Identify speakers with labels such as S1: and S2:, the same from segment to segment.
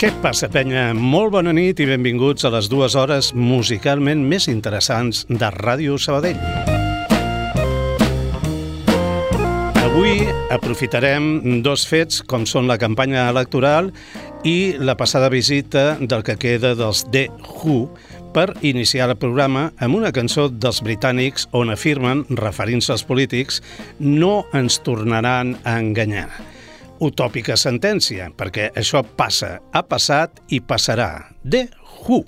S1: Què passa, penya? Molt bona nit i benvinguts a les dues hores musicalment més interessants de Ràdio Sabadell. Avui aprofitarem dos fets, com són la campanya electoral i la passada visita del que queda dels The Who per iniciar el programa amb una cançó dels britànics on afirmen, referint-se als polítics, no ens tornaran a enganyar. Utòpica sentència, perquè això passa, ha passat i passarà. The Who.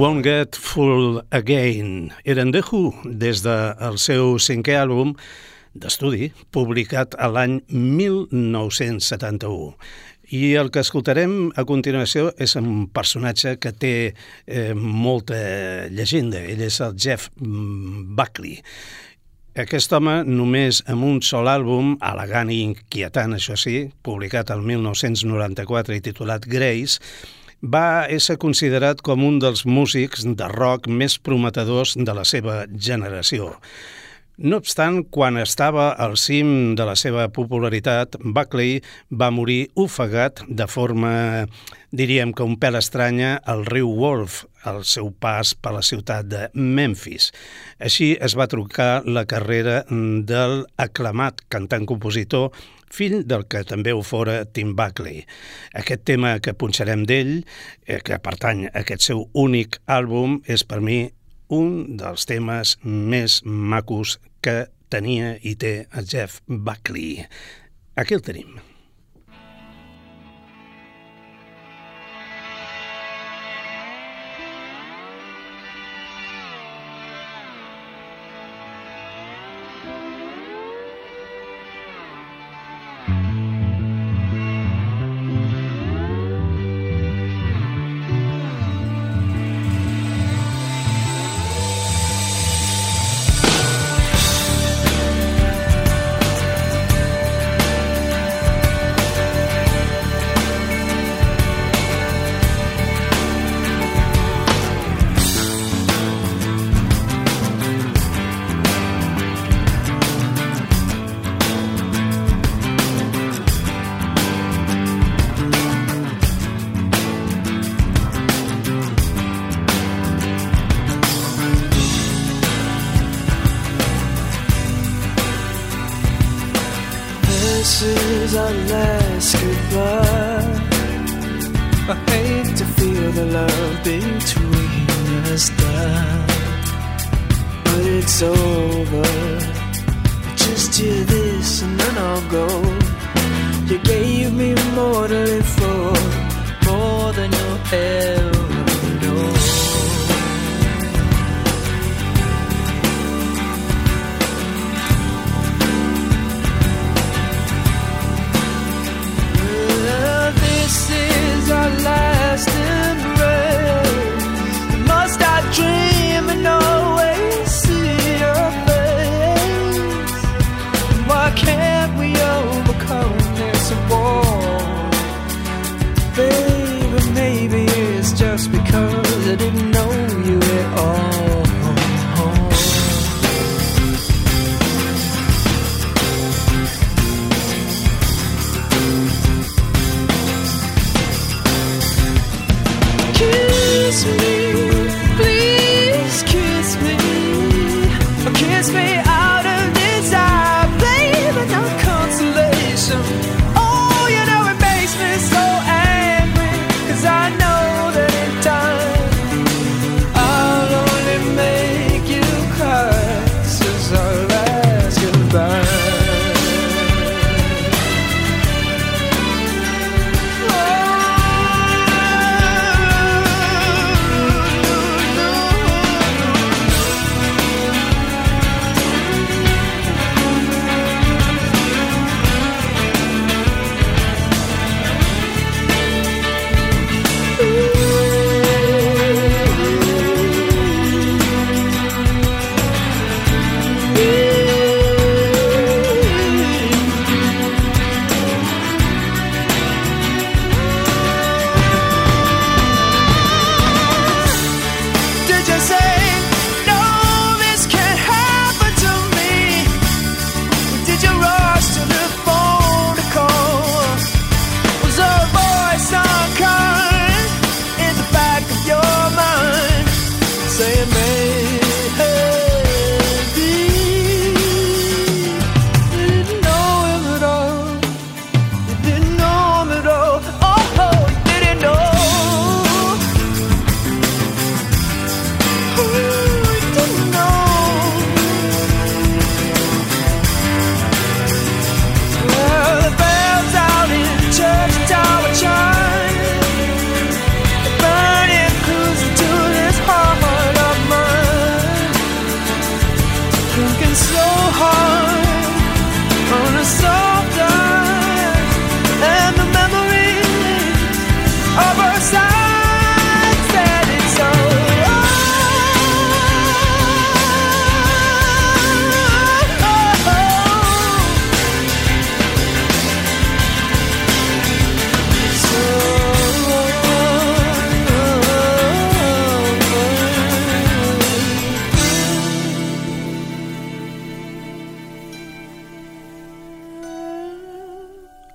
S2: Won't Get Full Again. Eren The Who des del seu cinquè àlbum d'estudi, publicat a l'any 1971. I el que escoltarem a continuació és un personatge que té eh, molta llegenda. Ell és el Jeff Buckley. Aquest home, només amb un sol àlbum, elegant i inquietant, això sí, publicat el 1994 i titulat Grace, va ser considerat com un dels músics de rock més prometedors de la seva generació. No obstant, quan estava al cim de la seva popularitat, Buckley va morir ofegat de forma, diríem que un pèl estranya, al riu Wolf, al seu pas per la ciutat de Memphis. Així es va trucar la carrera del aclamat cantant-compositor fill del que també ho fora Tim Buckley. Aquest tema que punxarem d'ell, eh, que pertany a aquest seu únic àlbum, és per mi un dels temes més macos que tenia i té el Jeff Buckley. Aquí el tenim.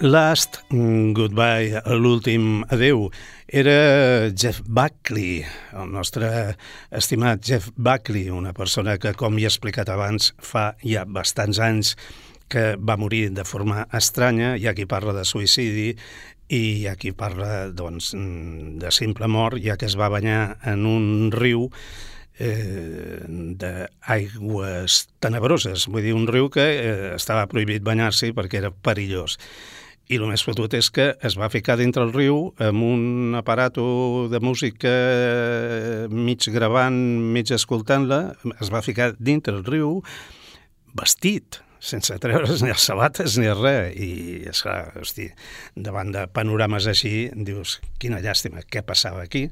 S2: Last Goodbye, l'últim adeu, era Jeff Buckley, el nostre estimat Jeff Buckley, una persona que, com ja he explicat abans, fa ja bastants anys que va morir de forma estranya, hi ha qui parla de suïcidi i hi ha qui parla doncs, de simple mort, ja que es va banyar en un riu eh, d'aigües tenebroses, vull dir, un riu que eh, estava prohibit banyar-s'hi perquè era perillós. I el més fotut és que es va ficar dintre el riu amb un aparato de música mig gravant, mig escoltant-la, es va ficar dintre el riu vestit, sense treure's ni els sabates ni res. I, esclar, hosti, davant de panorames així, dius, quina llàstima, què passava aquí?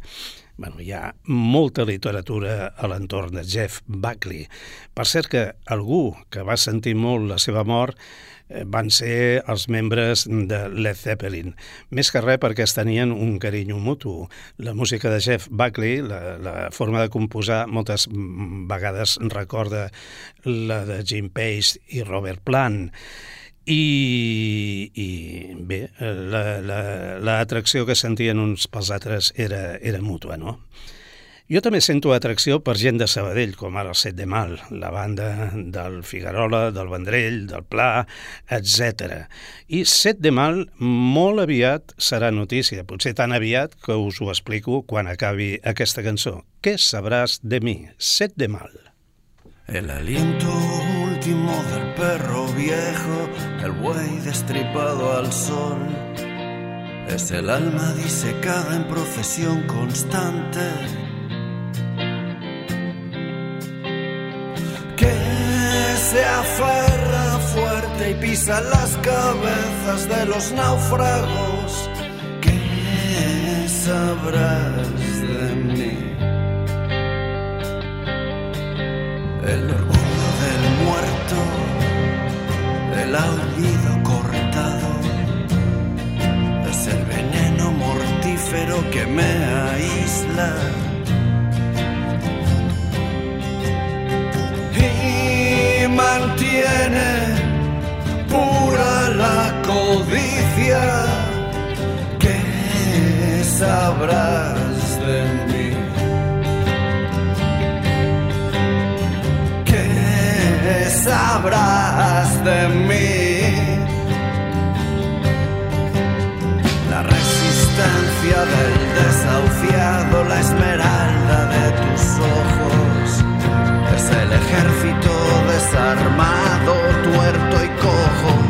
S2: Bueno, hi ha molta literatura a l'entorn de Jeff Buckley. Per cert que algú que va sentir molt la seva mort Eh, van ser els membres de Led Zeppelin. Més que res perquè es tenien un carinyo mutu. La música de Jeff Buckley, la, la forma de composar, moltes vegades recorda la de Jim Page i Robert Plant. I, i bé, l'atracció la, la, que sentien uns pels altres era, era mútua, no? Jo també sento atracció per gent de Sabadell, com ara el Set de Mal, la banda del Figarola, del Vendrell, del Pla, etc. I Set de Mal molt aviat serà notícia, potser tan aviat que us ho explico quan acabi aquesta cançó. Què sabràs de mi? Set de Mal.
S3: El aliento último del perro viejo, el buey destripado al sol, es el alma disecada en procesión constante y pisa las cabezas de los náufragos. ¿Qué sabrás de mí? El orgullo del muerto, el olvido cortado, es el veneno mortífero que me aísla mantiene pura la codicia. ¿Qué sabrás de mí? ¿Qué sabrás de mí? La resistencia del desahuciado, la esmeralda de tus ojos, es el ejército desarmado, tuerto y cojo.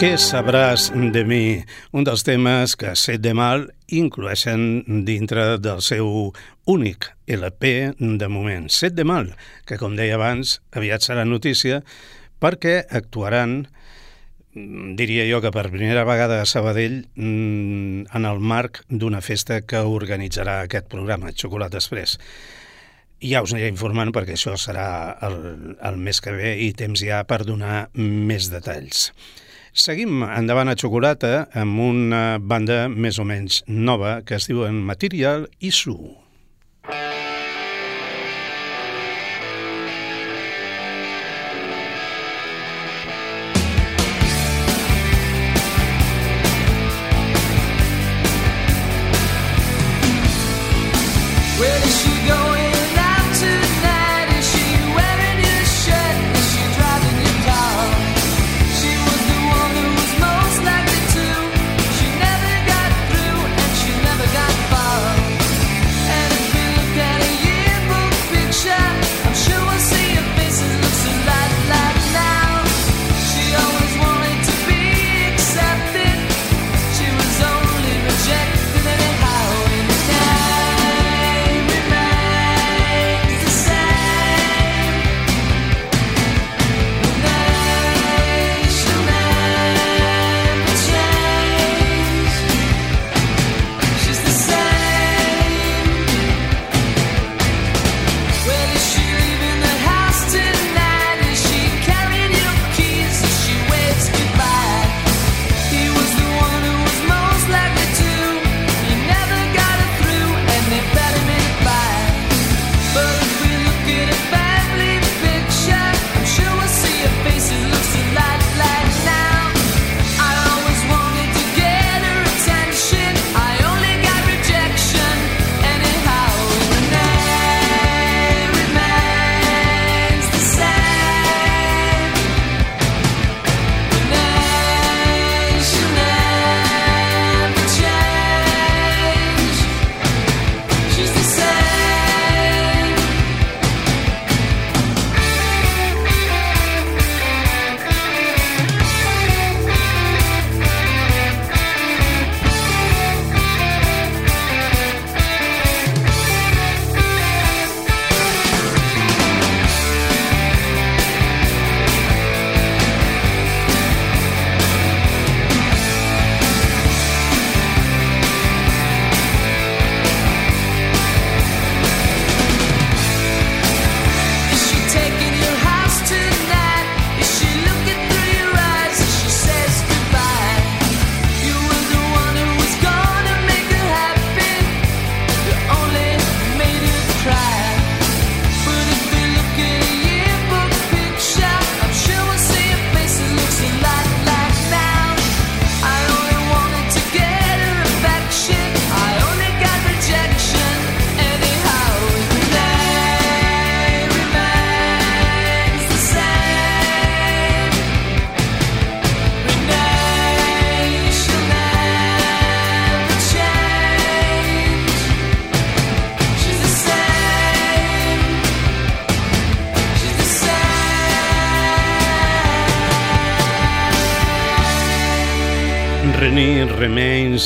S4: Què sabràs de mi? Un dels temes que Set de Mal incloeixen dintre del seu únic LP de moment. Set de Mal, que com deia abans, aviat serà notícia perquè actuaran diria jo que per primera vegada a Sabadell mm, en el marc d'una festa que organitzarà aquest programa, Xocolata Express. Ja us aniré informant perquè això serà el, el mes que ve i temps ja per donar més detalls. Seguim endavant a Xocolata amb una banda més o menys nova que es diuen Material i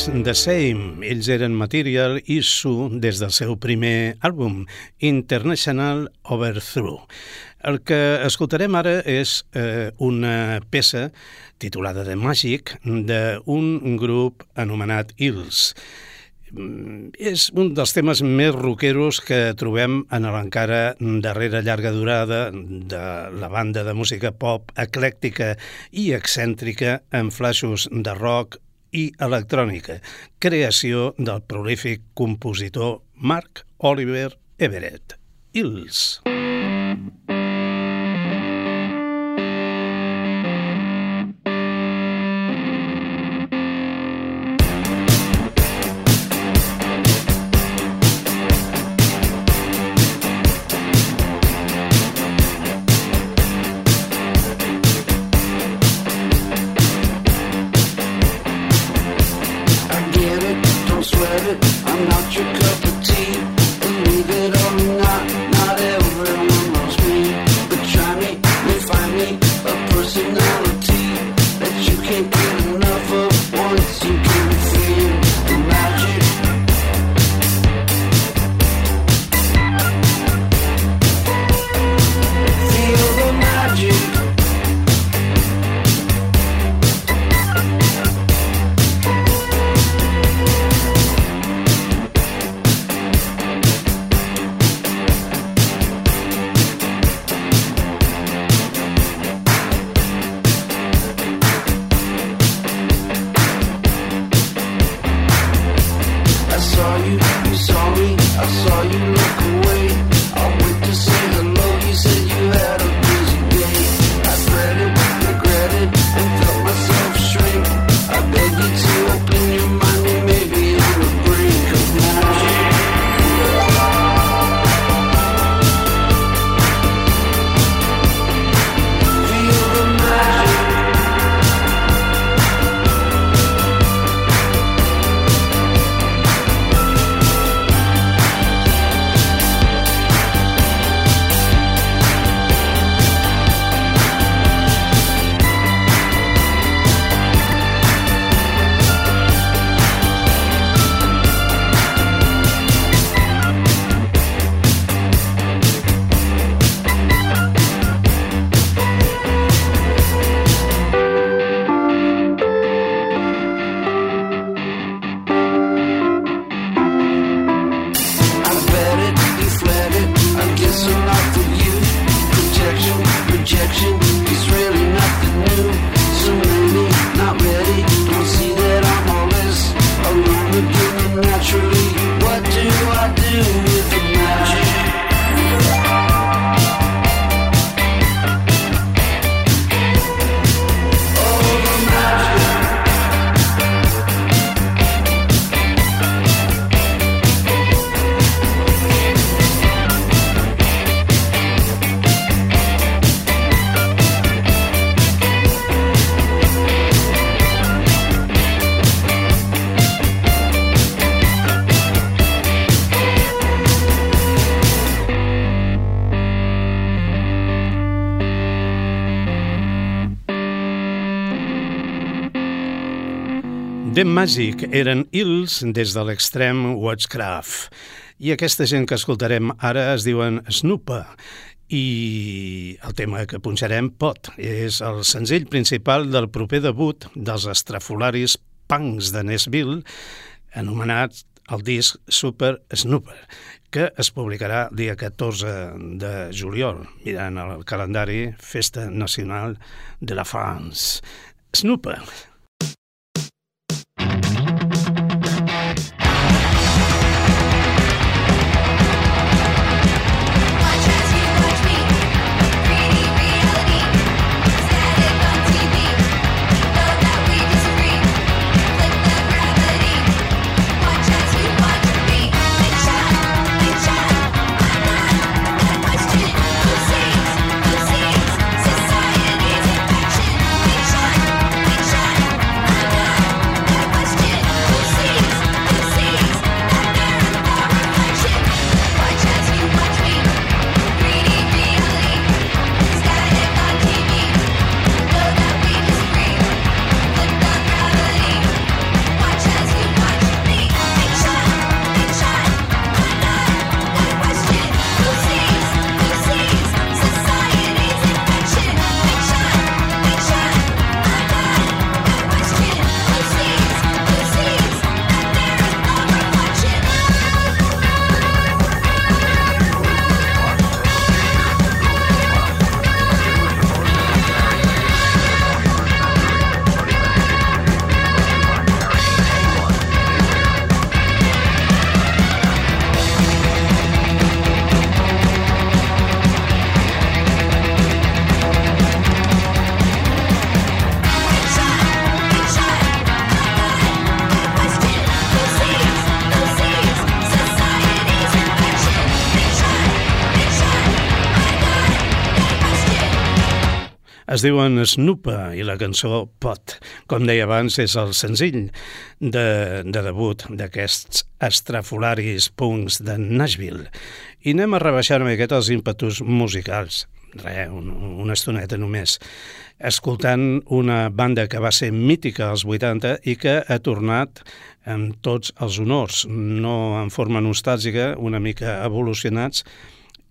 S4: The Same. Ells eren Material i Su des del seu primer àlbum, International Overthrow. El que escoltarem ara és eh, una peça titulada The Magic d'un grup anomenat Hills. Mm, és un dels temes més rockeros que trobem en l'encara darrera llarga durada de la banda de música pop eclèctica i excèntrica amb flaixos de rock, i electrònica, creació del prolífic compositor Mark Oliver Everett. Hills.
S5: personality that
S2: The Magic eren Hills des de l'extrem Watchcraft. I aquesta gent que escoltarem ara es diuen Snoopa i el tema que punxarem Pot és el senzill principal del proper debut dels estrafolaris punks de Nashville anomenat el disc Super Snooper que es publicarà el dia 14 de juliol mirant el calendari Festa Nacional de la France. Snooper. Diuen Snoopa i la cançó Pot. Com deia abans, és el senzill de, de debut d'aquests estrafolaris punks de Nashville. I anem a rebaixar una miqueta els ímpetus musicals. Re, un, una estoneta només. Escoltant una banda que va ser mítica als 80 i que ha tornat amb tots els honors, no en forma nostàlgica, una mica evolucionats,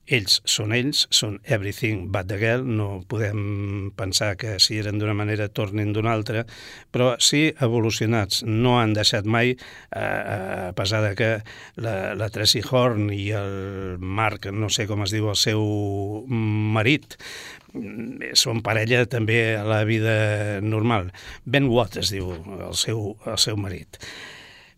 S2: ells són ells, són everything but the girl, no podem pensar que si eren d'una manera tornin d'una altra, però sí evolucionats, no han deixat mai, eh, a pesar de que la, la Tracy Horn i el Marc, no sé com es diu, el seu marit, són parella també a la vida normal. Ben Watt es diu el seu, el seu marit.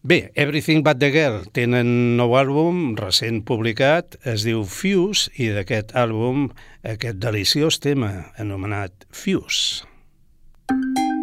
S2: Bé, Everything But The Girl tenen nou àlbum recent publicat, es diu Fuse, i d'aquest àlbum aquest deliciós tema anomenat Fuse.
S6: short-term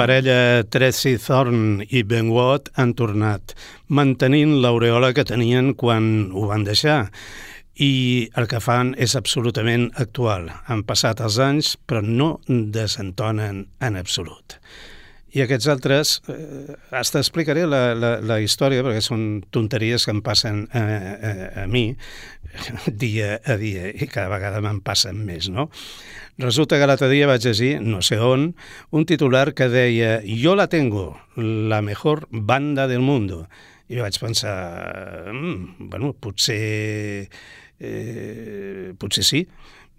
S2: parella Tracy Thorn i Ben Watt han tornat, mantenint l'aureola que tenien quan ho van deixar. I el que fan és absolutament actual. Han passat els anys, però no desentonen en absolut. I aquests altres, eh, hasta explicaré la, la, la història, perquè són tonteries que em passen a, a, a mi dia a dia, i cada vegada me'n passen més, no? Resulta que l'altre dia vaig llegir, no sé on, un titular que deia «Yo la tengo, la mejor banda del mundo». I vaig pensar, mm, bueno, potser, eh, potser sí,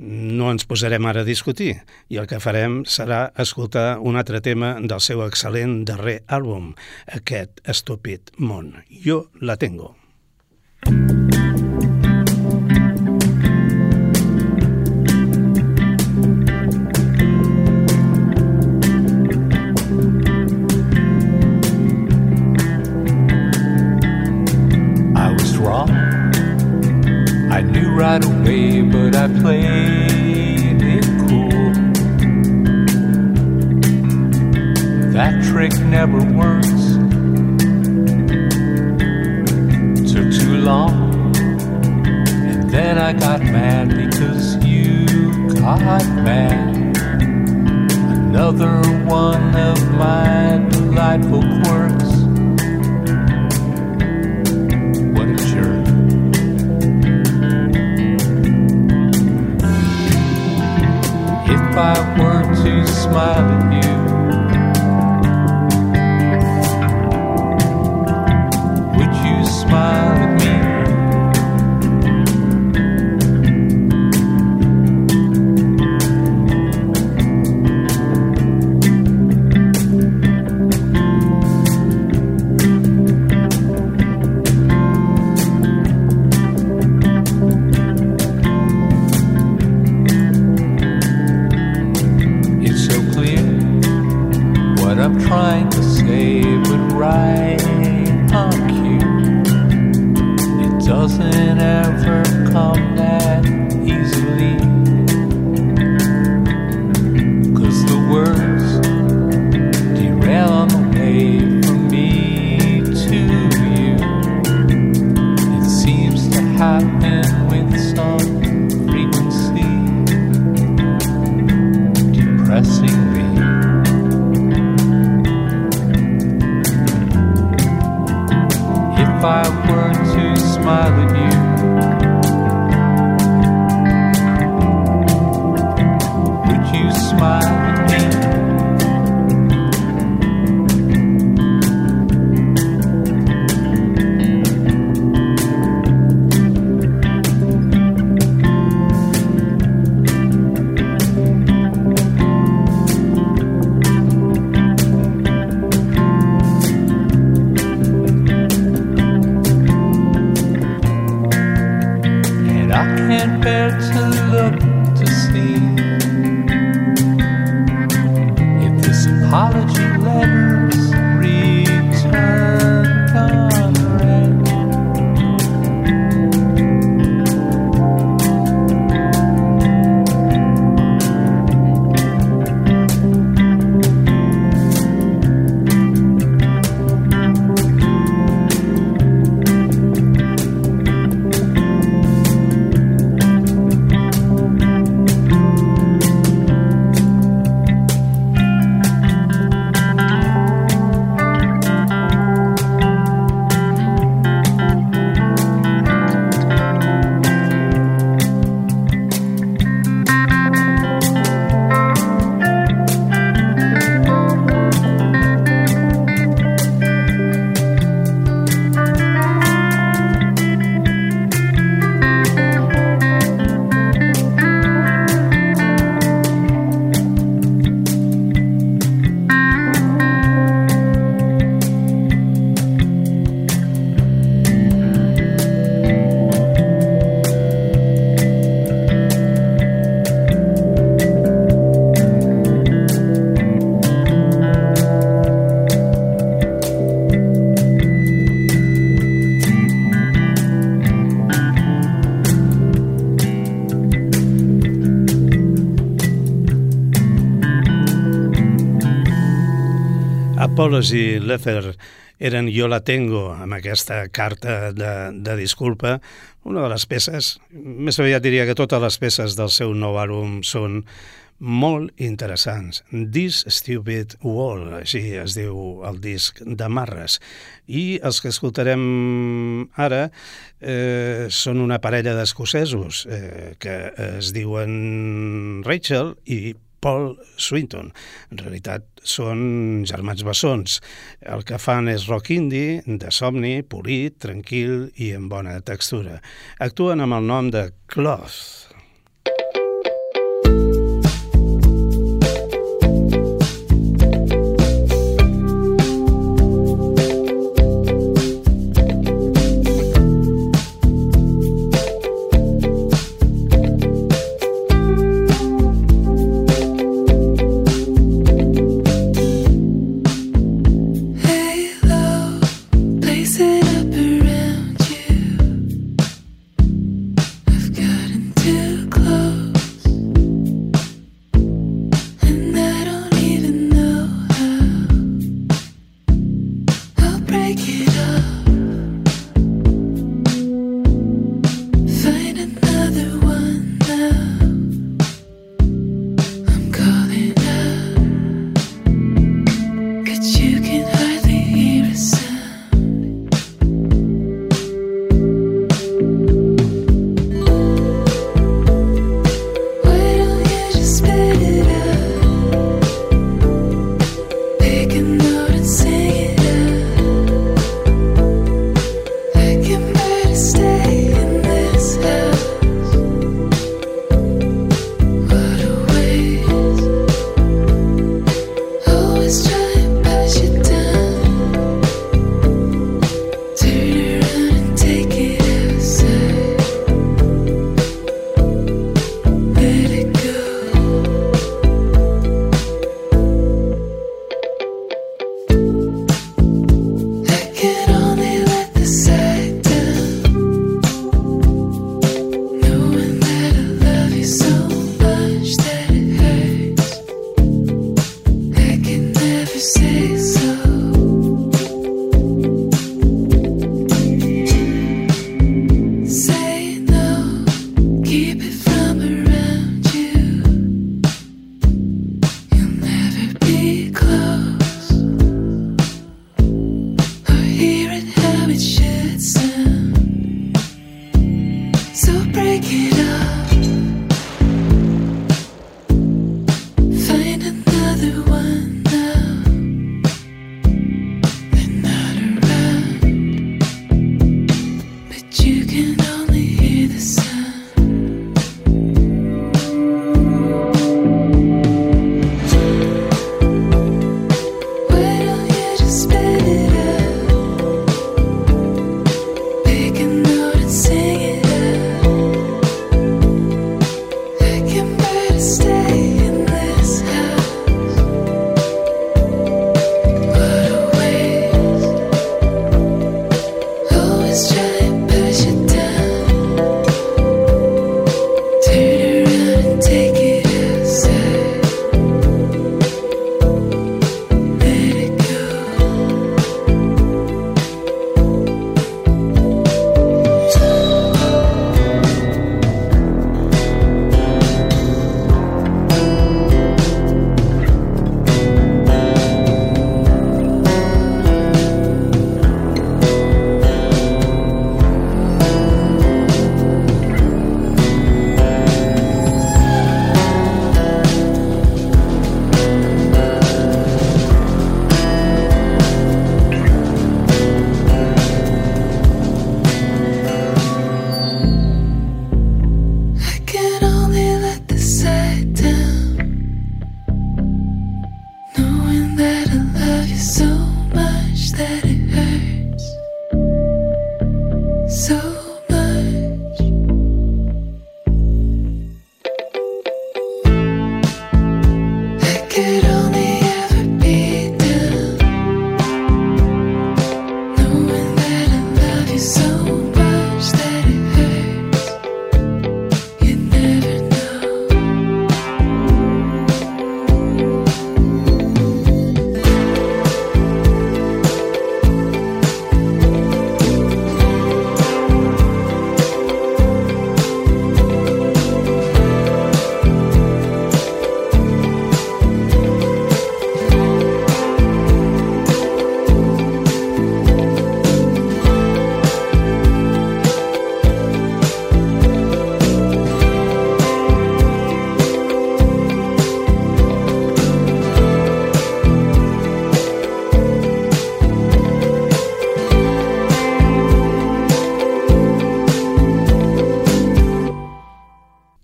S2: no ens posarem ara a discutir i el que farem serà escoltar un altre tema del seu excel·lent darrer àlbum, aquest estúpid món. Jo la tengo.
S7: I right away, but I played it cool. That trick never works. Took too long. And then I got mad because you got mad. Another one of my delightful quirks. I were to smile at you,
S4: Apology Letter eren Jo la tengo, amb aquesta carta de, de disculpa. Una de les peces, més aviat diria que totes les peces del seu nou àlbum són molt interessants. This Stupid Wall, així es diu el disc de Marres. I els que escoltarem ara eh, són una parella d'escocesos eh, que es diuen Rachel i Paul Swinton. En realitat són germans bessons. El que fan és rock indie, de somni, polit, tranquil i amb bona textura. Actuen amb el nom de Cloth.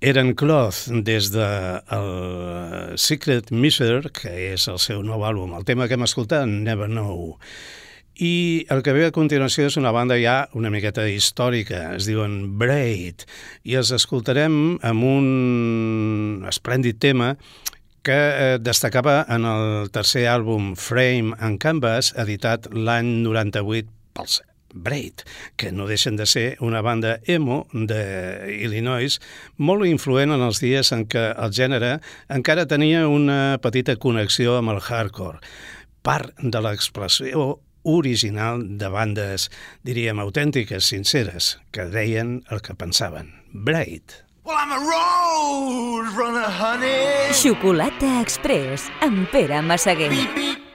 S2: Eren Cloth des de el Secret Measure, que és el seu nou àlbum. El tema que hem escoltat, Never Know. I el que ve a continuació és una banda ja una miqueta històrica, es diuen Braid, i els escoltarem amb un esplèndid tema que eh, destacava en el tercer àlbum Frame and Canvas, editat l'any 98 pels Braid, que no deixen de ser una banda emo d'Illinois molt influent en els dies en què el gènere encara tenia una petita connexió amb el hardcore. Part de l'expressió original de bandes, diríem, autèntiques, sinceres, que deien el que pensaven. Braid.
S8: Well, I'm a road runner, honey.
S9: Xocolata Express amb Pere Massaguer.
S8: Beep, beep.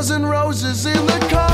S8: Dozen roses in the car,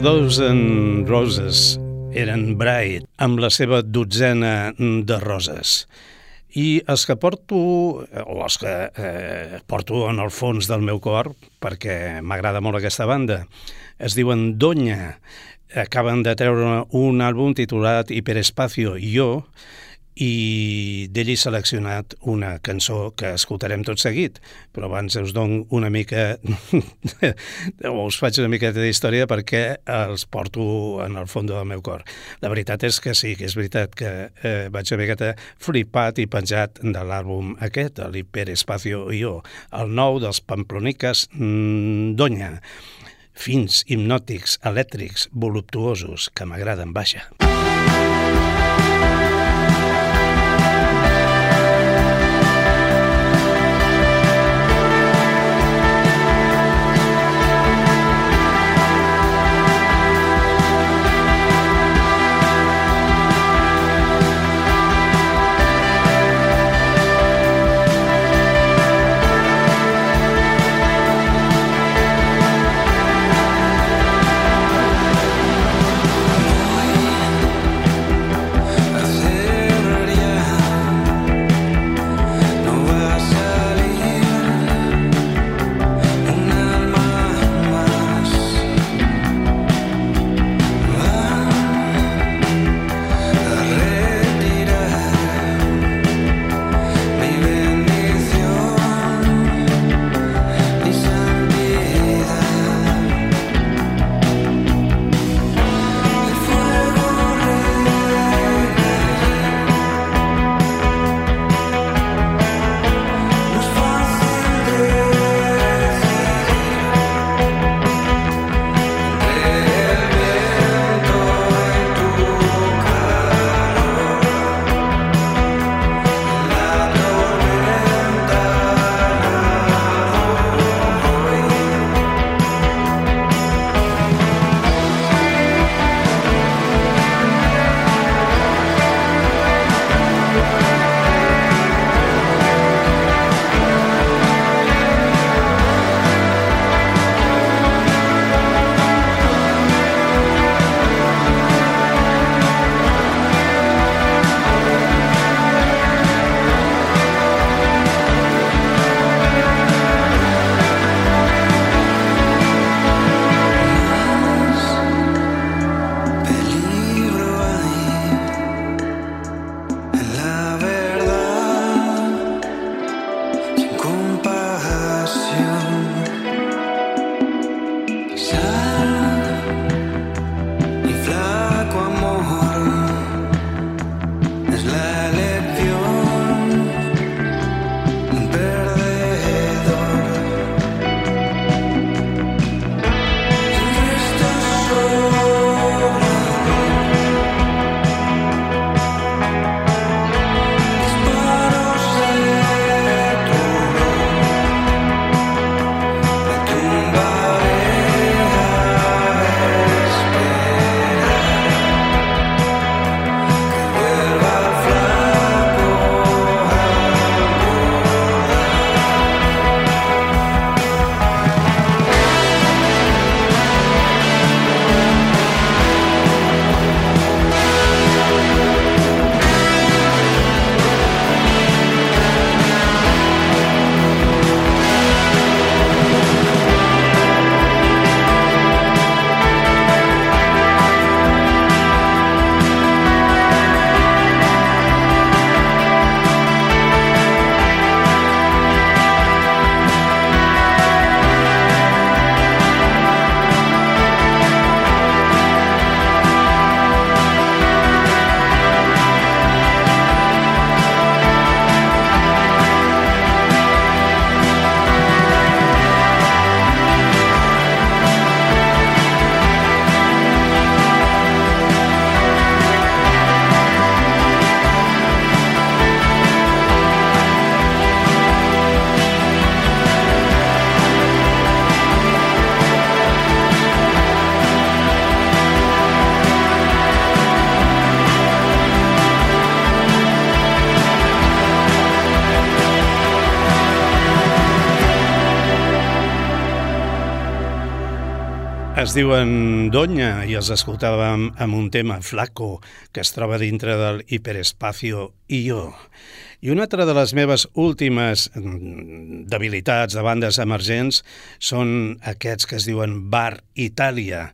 S8: clearly better?
S2: A Dozen Roses eren Bright, amb la seva dotzena de roses. I els que porto, o els que eh, porto en el fons del meu cor, perquè m'agrada molt aquesta banda, es diuen Doña, acaben de treure un àlbum titulat Hiperespacio Jo, i d'ell he seleccionat una cançó que escoltarem tot seguit, però abans us dono una mica, o us faig una miqueta d'història perquè els porto en el fons del meu cor. La veritat és que sí, que és veritat que eh, vaig una miqueta flipat i penjat de l'àlbum aquest, l'Hiperespacio Jo, el nou dels Pamplonicas mm, Doña, fins hipnòtics, elèctrics, voluptuosos, que m'agraden baixa. Es diuen Donya i els escoltàvem amb un tema flaco que es troba dintre del hiperespacio i jo. I una altra de les meves últimes mm, debilitats de bandes emergents són aquests que es diuen Bar Itàlia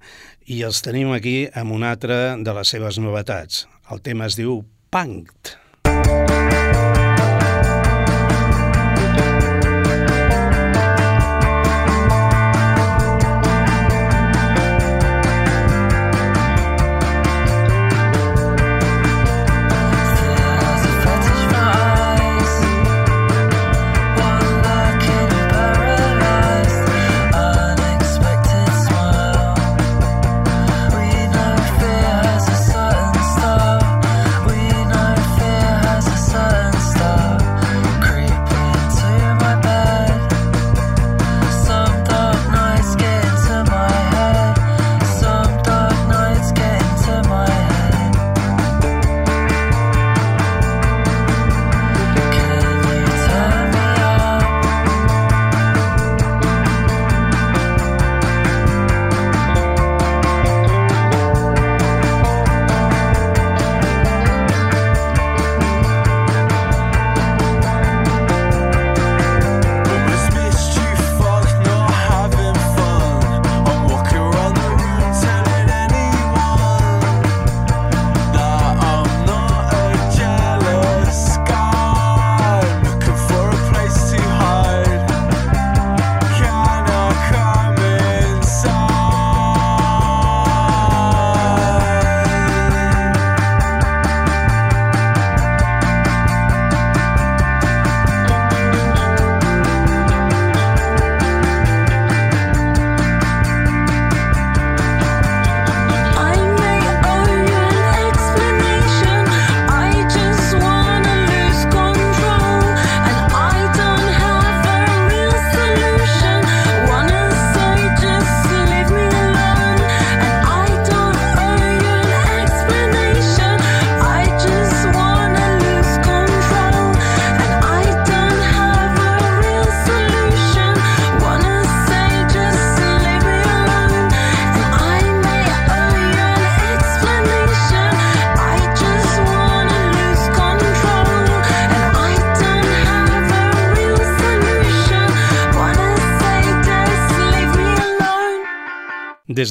S2: i els tenim aquí amb una altra de les seves novetats. El tema es diu Punkt.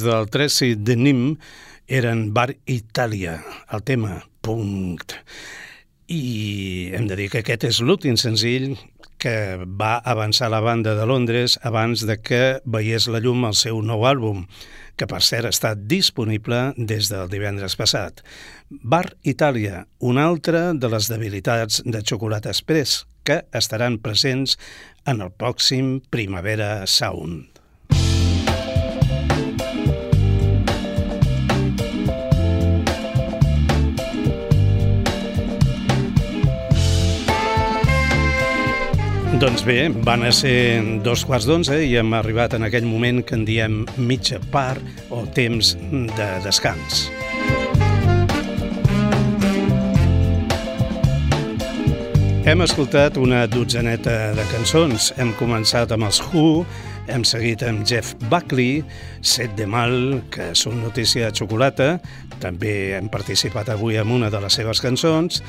S2: Del Tracy de Nim eren Bar Itàlia, el tema Punkt. I hem de dir que aquest és l'últim senzill que va avançar la banda de Londres abans de que veiés la llum el seu nou àlbum, que per cert està disponible des del divendres passat. Bar Itàlia, una altra de les debilitats de Xocolata Express, que estaran presents en el pròxim Primavera Sound. Doncs bé, van a ser dos quarts d'onze i hem arribat en aquell moment que en diem mitja part o temps de descans. Hem escoltat una dotzaneta de cançons. Hem començat amb els Who, hem seguit amb Jeff Buckley, Set de Mal, que una notícia de xocolata, també hem participat avui amb una de les seves cançons,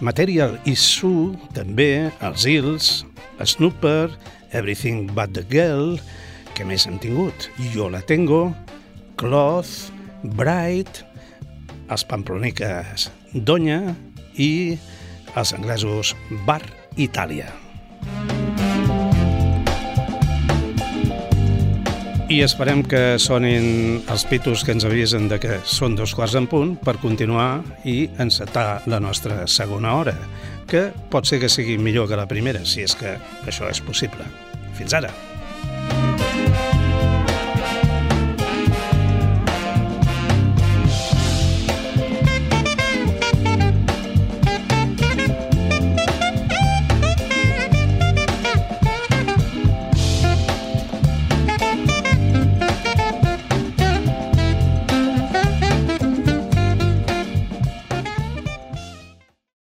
S2: Material is Sue, també, els Hills, Snooper, Everything But The Girl, que més hem tingut? Jo la tengo, Cloth, Bright, els Pamploniques Donya i els anglesos Bar Itàlia. I esperem que sonin els pitos que ens avisen de que són dos quarts en punt per continuar i encetar la nostra segona hora, que pot ser que sigui millor que la primera, si és que això és possible. Fins ara!